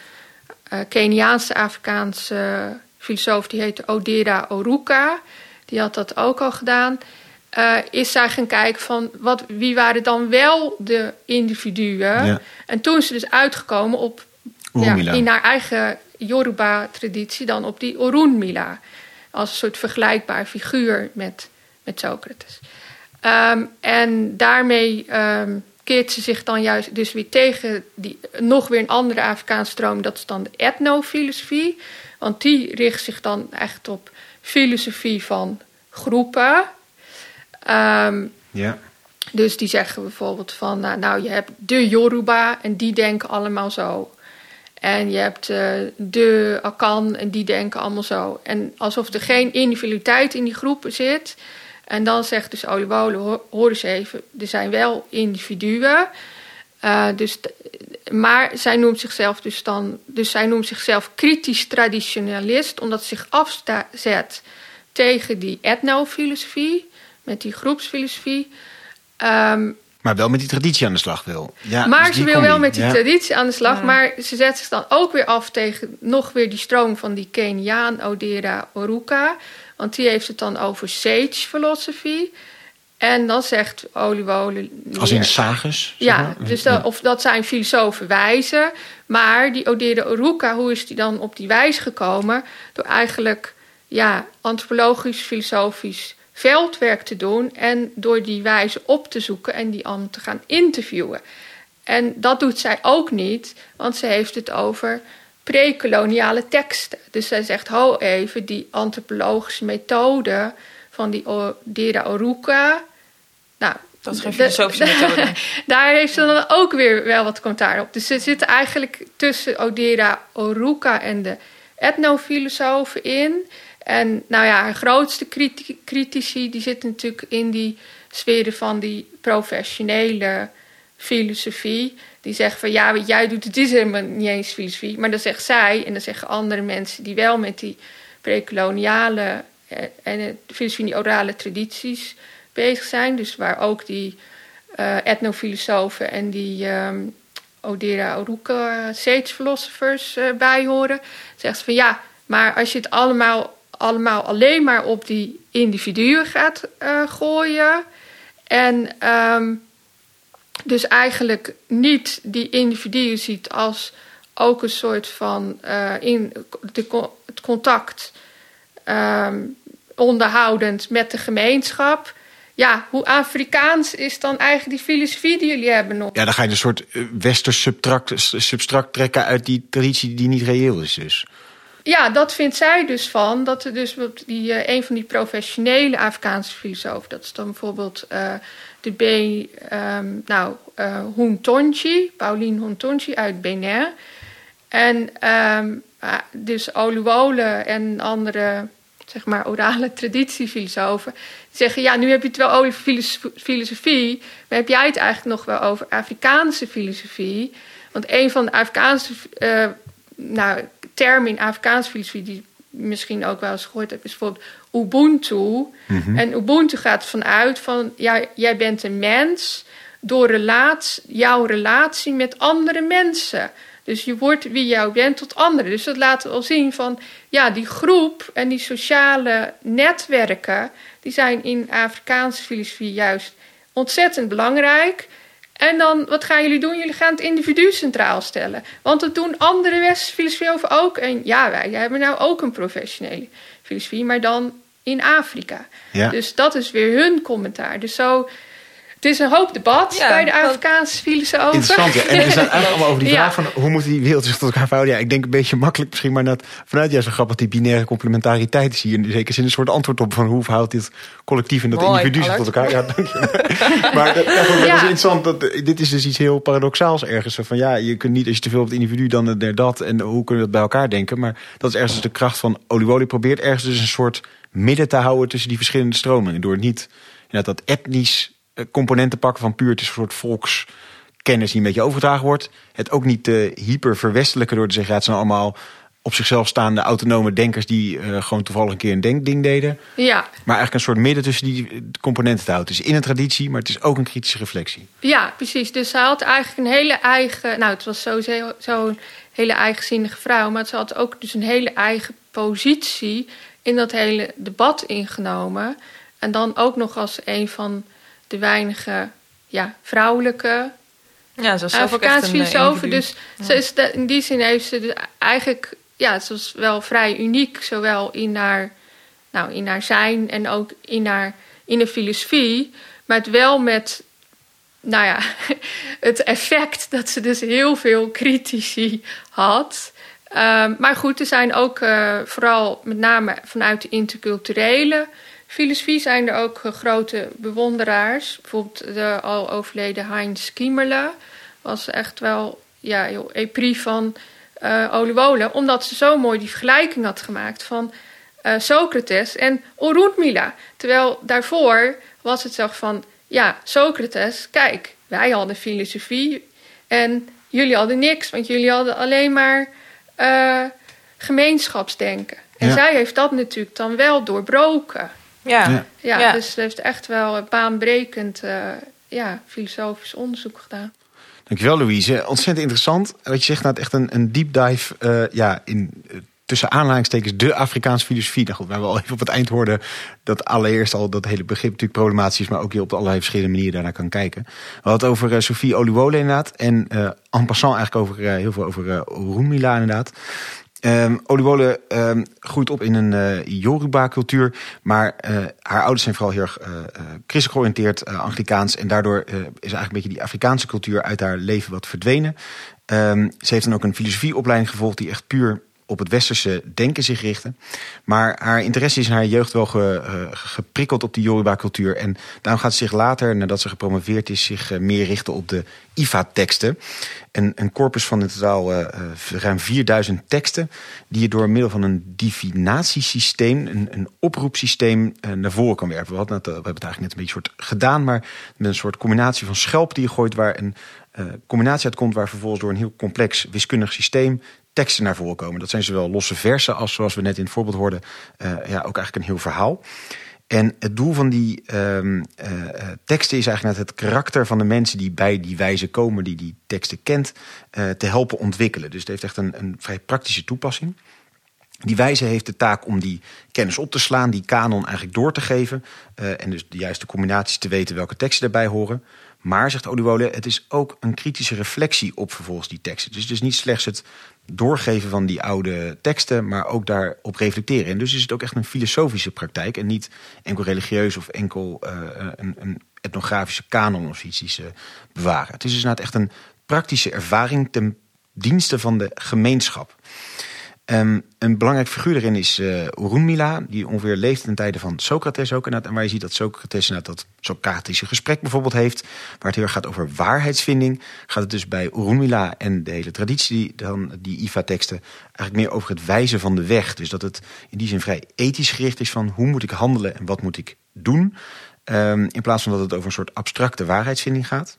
uh, Keniaanse Afrikaanse filosoof, die heette Odera Oruka. Die had dat ook al gedaan. Uh, is zij gaan kijken van wat, wie waren dan wel de individuen. Ja. En toen is ze dus uitgekomen op ja, in haar eigen Yoruba-traditie dan op die Orunmila. Als een soort vergelijkbaar figuur met, met Socrates. Um, en daarmee um, keert ze zich dan juist dus weer tegen die, nog weer een andere Afrikaanse stroom. Dat is dan de etnofilosofie. Want die richt zich dan echt op filosofie van groepen. Um, ja. Dus die zeggen bijvoorbeeld van, nou, nou, je hebt de Yoruba en die denken allemaal zo. En je hebt uh, de Akan en die denken allemaal zo. En alsof er geen individualiteit in die groepen zit. En dan zegt dus Oliewolen, hoor eens even, er zijn wel individuen. Uh, dus, maar zij noemt zichzelf dus dan, dus zij noemt zichzelf kritisch traditionalist, omdat ze zich afzet tegen die etnofilosofie, met die groepsfilosofie. Um, maar wel met die traditie aan de slag wil. Ja, maar dus ze wil wel met die traditie aan de slag. Maar ze zet zich dan ook weer af tegen nog weer die stroom van die Keniaan Odera Oruka. Want die heeft het dan over sage filosofie. En dan zegt Oliwole... Als in sages? Ja, dus dat, of dat zijn filosofen wijzen. Maar die Odera Oruka, hoe is die dan op die wijze gekomen? Door eigenlijk ja, antropologisch, filosofisch veldwerk te doen en door die wijze op te zoeken en die allemaal te gaan interviewen. En dat doet zij ook niet, want ze heeft het over pre-koloniale teksten. Dus zij zegt, ho even, die antropologische methode van die Dera Oruka. Nou, dat is geen filosofische methode. daar heeft ze dan ook weer wel wat commentaar op. Dus ze zitten eigenlijk tussen Odera Oruka en de etnofilosofen in. En nou ja, haar grootste critici die zitten natuurlijk in die sferen van die professionele filosofie. Die zeggen van ja, wat jij doet, het is helemaal niet eens filosofie. Maar dan zegt zij en dan zeggen andere mensen die wel met die prekoloniale eh, en de filosofie die orale tradities bezig zijn. Dus waar ook die uh, etnofilosofen en die um, Odera Oruka sage philosophers uh, bij horen. Zegt ze van ja, maar als je het allemaal, allemaal alleen maar op die individuen gaat uh, gooien. En um, dus eigenlijk niet die individuen ziet als ook een soort van in de, het contact um, onderhoudend met de gemeenschap. Ja, hoe Afrikaans is dan eigenlijk die filosofie die jullie hebben nog? Ja, dan ga je een soort eh, subtract, substract trekken uit die traditie die niet reëel is dus. Ja, dat vindt zij dus van. Dat er dus die, uh, een van die professionele Afrikaanse filosofen, dat is dan bijvoorbeeld uh, de B, um, nou, uh, Pauline Huntonji uit Benin. En um, dus Oluwole en andere zeg maar, orale traditiefilosofen. Zeggen, ja, nu heb je het wel over filosofie, maar heb jij het eigenlijk nog wel over Afrikaanse filosofie? Want een van de Afrikaanse nou, termen in Afrikaanse filosofie, die misschien ook wel eens gehoord hebt, is bijvoorbeeld Ubuntu. Mhm. En Ubuntu gaat vanuit van, ja, jij bent een mens door relatie, jouw relatie met andere mensen. Dus je wordt wie jou bent tot anderen. Dus dat laat al zien van ja, die groep en die sociale netwerken, die zijn in Afrikaanse filosofie juist ontzettend belangrijk. En dan, wat gaan jullie doen? Jullie gaan het individu centraal stellen. Want dat doen andere westerse filosofen ook. En ja, wij hebben nou ook een professionele filosofie, maar dan in Afrika. Ja. Dus dat is weer hun commentaar. Dus zo het is een hoop debat bij de Afrikaanse filosofen. Interessant, ja. En we zijn eigenlijk allemaal over die vraag van hoe moeten die wereld zich tot elkaar verhouden. Ja, ik denk een beetje makkelijk misschien, maar net vanuit juist zo grappig die binaire complementariteit is hier in zekere zin een soort antwoord op van hoe verhoudt dit collectief en dat individu zich tot elkaar. Ja, dank je. maar dat, dat, is interessant. Dat, dit is dus iets heel paradoxaals ergens. Van ja, je kunt niet als je te veel op het individu dan er dat en hoe kunnen we dat bij elkaar denken. Maar dat is ergens de kracht van Oliwoli probeert ergens dus een soort midden te houden tussen die verschillende stromingen. Door niet dat etnisch componenten pakken van puur het is een soort volkskennis die een beetje overgedragen wordt. Het ook niet te hyper verwestelijken door te zeggen, ja, het zijn allemaal op zichzelf staande autonome denkers die uh, gewoon toevallig een keer een denkding deden. Ja. Maar eigenlijk een soort midden tussen die componenten te houden. Het is in een traditie, maar het is ook een kritische reflectie. Ja, precies. Dus zij had eigenlijk een hele eigen. Nou, het was sowieso zo'n hele eigenzinnige vrouw, maar ze had ook dus een hele eigen positie in dat hele debat ingenomen. En dan ook nog als een van de weinige ja, vrouwelijke ja, Afrikaanse filosofen. Dus ze is in die zin heeft ze dus eigenlijk, ja, ze was wel vrij uniek, zowel in haar, nou, in haar zijn en ook in haar in de filosofie, maar het wel met, nou ja, het effect dat ze dus heel veel critici had. Um, maar goed, er zijn ook uh, vooral met name vanuit de interculturele filosofie zijn er ook eh, grote bewonderaars. Bijvoorbeeld de al overleden Heinz Kiemerle was echt wel ja, heel epris van uh, Oluwole. Omdat ze zo mooi die vergelijking had gemaakt van uh, Socrates en Orunmila. Terwijl daarvoor was het zo van, ja, Socrates, kijk, wij hadden filosofie en jullie hadden niks. Want jullie hadden alleen maar uh, gemeenschapsdenken. En zij heeft dat natuurlijk dan wel doorbroken. Ja, ja. dus ze heeft echt wel baanbrekend uh, ja, filosofisch onderzoek gedaan. Dankjewel Louise. Ontzettend interessant. Wat je zegt, nou, echt een, een deep dive uh, ja, in uh, tussen aanhalingstekens de Afrikaanse filosofie. Nou goed, waar we al even op het eind hoorden dat allereerst al dat hele begrip natuurlijk problematisch is, maar ook je op allerlei verschillende manieren daarnaar kan kijken. We hadden het over uh, Sophie Oluwole inderdaad en uh, en passant eigenlijk over heel veel over uh, Rumila inderdaad. Um, Oluwole um, groeit op in een uh, Yoruba-cultuur, maar uh, haar ouders zijn vooral heel erg uh, christelijk georiënteerd, Anglikaans. En daardoor is eigenlijk een beetje die Afrikaanse cultuur uit haar leven wat verdwenen. Um, ze heeft dan ook een filosofieopleiding gevolgd die echt puur op het westerse denken zich richten. Maar haar interesse is in haar jeugd wel ge, uh, geprikkeld op die Yoruba-cultuur. En daarom gaat ze zich later, nadat ze gepromoveerd is, zich uh, meer richten op de IFA-teksten. Een, een, corpus van in totaal uh, ruim 4000 teksten, die je door middel van een divinatiesysteem, een, een oproepsysteem, naar voren kan werpen. We, hadden we hebben het eigenlijk net een beetje soort gedaan, maar met een soort combinatie van schelp die je gooit, waar een combinatie uitkomt, waar vervolgens door een heel complex wiskundig systeem teksten naar voren komen. Dat zijn zowel losse versen als, zoals we net in het voorbeeld hoorden, uh, ja, ook eigenlijk een heel verhaal. En het doel van die um, uh, teksten is eigenlijk het karakter van de mensen die bij die wijze komen, die die teksten kent, uh, te helpen ontwikkelen. Dus het heeft echt een, een vrij praktische toepassing. Die wijze heeft de taak om die kennis op te slaan, die kanon eigenlijk door te geven. en dus de juiste combinaties te weten welke teksten daarbij horen. Maar, zegt Oluwole, het is ook een kritische reflectie op vervolgens die teksten. Dus het is niet slechts het doorgeven van die oude teksten, maar ook daarop reflecteren. En dus is het ook echt een filosofische praktijk en niet enkel religieus of enkel uh, een, een, etnografische kanon of iets die ze bewaren. Het is dus inderdaad echt een praktische ervaring ten dienste van de gemeenschap. Um, een belangrijk figuur erin is uh, die ongeveer leeft ten tijde van Socrates ook. En waar je ziet dat Socrates dat Socratische gesprek bijvoorbeeld heeft, waar het heel erg gaat over waarheidsvinding, gaat het dus bij Urunmila en de hele traditie, dan die IFA-teksten, eigenlijk meer over het wijzen van de weg. Dus dat het in die zin vrij ethisch gericht is van hoe moet ik handelen en wat moet ik doen. Um, in plaats van dat het over een soort abstracte waarheidsvinding gaat.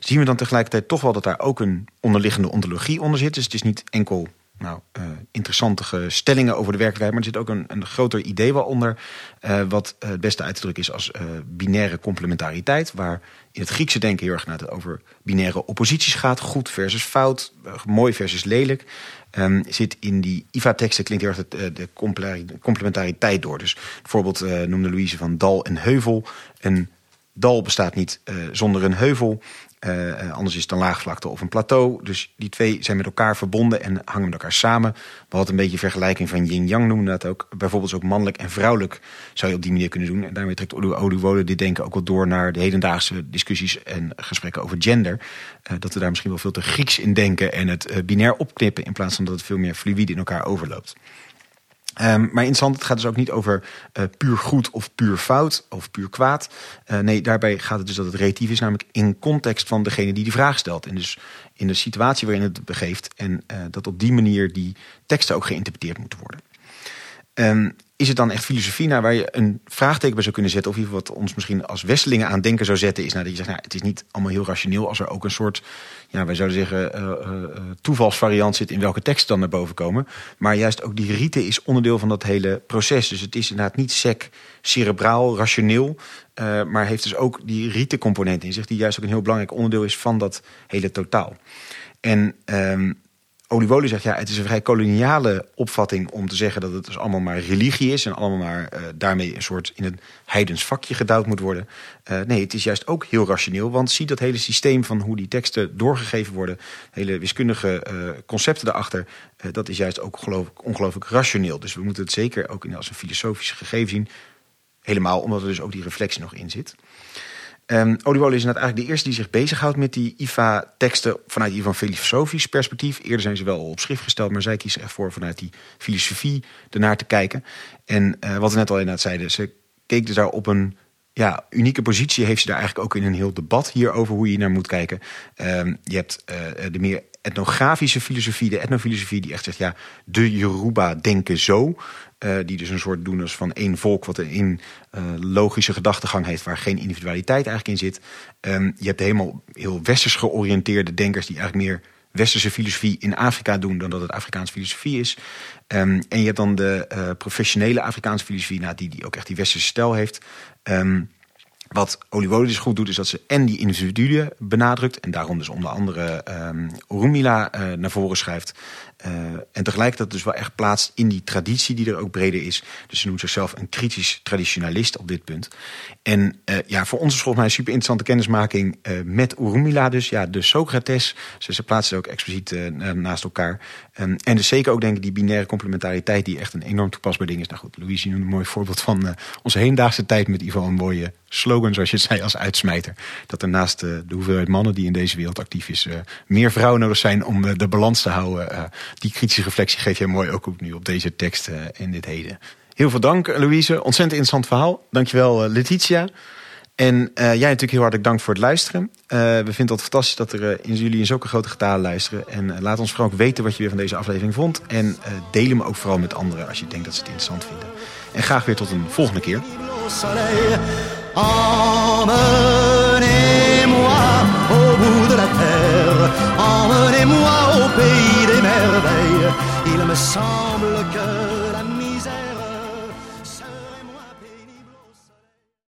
Zien we dan tegelijkertijd toch wel dat daar ook een onderliggende ontologie onder zit. Dus het is niet enkel nou, uh, interessante stellingen over de werkelijkheid. Maar er zit ook een, een groter idee wel onder. Uh, wat het beste uit te drukken is als binaire complementariteit. Waar in het Griekse denken heel erg naar het over binaire opposities gaat. Goed versus fout, mooi versus lelijk. Um, zit in die IVA-teksten klinkt heel erg de, de complementariteit door. Dus bijvoorbeeld noemde Louise van dal en heuvel. Een dal bestaat niet zonder een heuvel. Uh, anders is het een laagvlakte of een plateau. Dus die twee zijn met elkaar verbonden en hangen met elkaar samen. Wat een beetje vergelijking van yin-yang noemen dat ook. Bijvoorbeeld ook mannelijk en vrouwelijk zou je op die manier kunnen doen. En daarmee trekt Oluwole dit denken ook wel door naar de hedendaagse discussies en gesprekken over gender. Uh, dat we daar misschien wel veel te Grieks in denken en het binair opknippen in plaats van dat het veel meer fluïde in elkaar overloopt. Um, maar interessant, het gaat dus ook niet over uh, puur goed of puur fout of puur kwaad. Uh, nee, daarbij gaat het dus dat het relatief is, namelijk in context van degene die de vraag stelt. En dus in de situatie waarin het begeeft. En uh, dat op die manier die teksten ook geïnterpreteerd moeten worden. Um, is het dan echt filosofie nou, waar je een vraagteken bij zou kunnen zetten? Of geval wat ons misschien als Westelingen aan denken zou zetten, is nou, dat je zegt, nou, het is niet allemaal heel rationeel als er ook een soort, ja, wij zouden zeggen, uh, uh, toevalsvariant zit in welke teksten dan naar boven komen. Maar juist ook die rite is onderdeel van dat hele proces. Dus het is inderdaad niet sec, cerebraal, rationeel, maar heeft dus ook die rite component in zich, die juist ook een heel belangrijk onderdeel is van dat hele totaal. En um, Oliwoli zegt, ja, het is een vrij koloniale opvatting om te zeggen dat het dus allemaal maar religie is en allemaal maar uh, daarmee een soort in een heidens vakje gedouwd moet worden. Uh, nee, het is juist ook heel rationeel, want zie dat hele systeem van hoe die teksten doorgegeven worden, hele wiskundige uh, concepten daarachter, dat is juist ook ongelooflijk rationeel. Dus we moeten het zeker ook in als een filosofisch gegeven zien, helemaal omdat er dus ook die reflectie nog in zit. Um, is inderdaad eigenlijk de eerste die zich bezighoudt met die IFA-teksten vanuit die filosofisch perspectief. Eerder zijn ze wel op schrift gesteld, maar zij kiezen ervoor vanuit die filosofie ernaar te kijken. En uh, wat we net al inderdaad zeiden, ze keek dus daar op een ja, unieke positie. Heeft ze daar eigenlijk ook in een heel debat hierover hoe je naar moet kijken. Um, je hebt uh, de meer etnografische filosofie, de etnofilosofie, die echt zegt, ja, de Yoruba denken zo. Uh, die dus een soort doen als van één volk wat een uh, logische gedachtegang heeft waar geen individualiteit eigenlijk in zit. Um, je hebt helemaal heel westers georiënteerde denkers die eigenlijk meer westerse filosofie in Afrika doen dan dat het Afrikaanse filosofie is. Um, en je hebt dan de uh, professionele Afrikaanse filosofie, nou, die, die ook echt die westerse stijl heeft. Um, wat Oliwoli dus goed doet, is dat ze en die individuen benadrukt. En daarom dus onder andere um, Urumila uh, naar voren schrijft. Uh, en tegelijkertijd dus wel echt plaatst in die traditie die er ook breder is. Dus ze noemt zichzelf een kritisch traditionalist op dit punt. En uh, ja, voor ons is volgens mij een super interessante kennismaking uh, met Urumila dus. Ja, de Socrates. Ze, ze plaatsen ook expliciet naast elkaar. Um, en dus zeker ook denk ik die binaire complementariteit die echt een enorm toepasbaar ding is. Nou goed, Louise noemde een mooi voorbeeld van onze hedendaagse tijd met Ivo een mooie slogan, zoals je zei, als uitsmijter. Dat er naast de hoeveelheid mannen die in deze wereld actief is, meer vrouwen nodig zijn om de balans te houden die kritische reflectie geef jij mooi ook nu op deze tekst in dit heden. Heel veel dank, Louise. Ontzettend interessant verhaal. Dankjewel, Letitia. En jij natuurlijk heel hartelijk dank voor het luisteren. we vinden het fantastisch dat er in jullie in zulke grote getalen luisteren. En laat ons vooral ook weten wat je weer van deze aflevering vond. En deel hem ook vooral met anderen als je denkt dat ze het interessant vinden. En graag weer tot een volgende keer. Au au merveille. Il me semble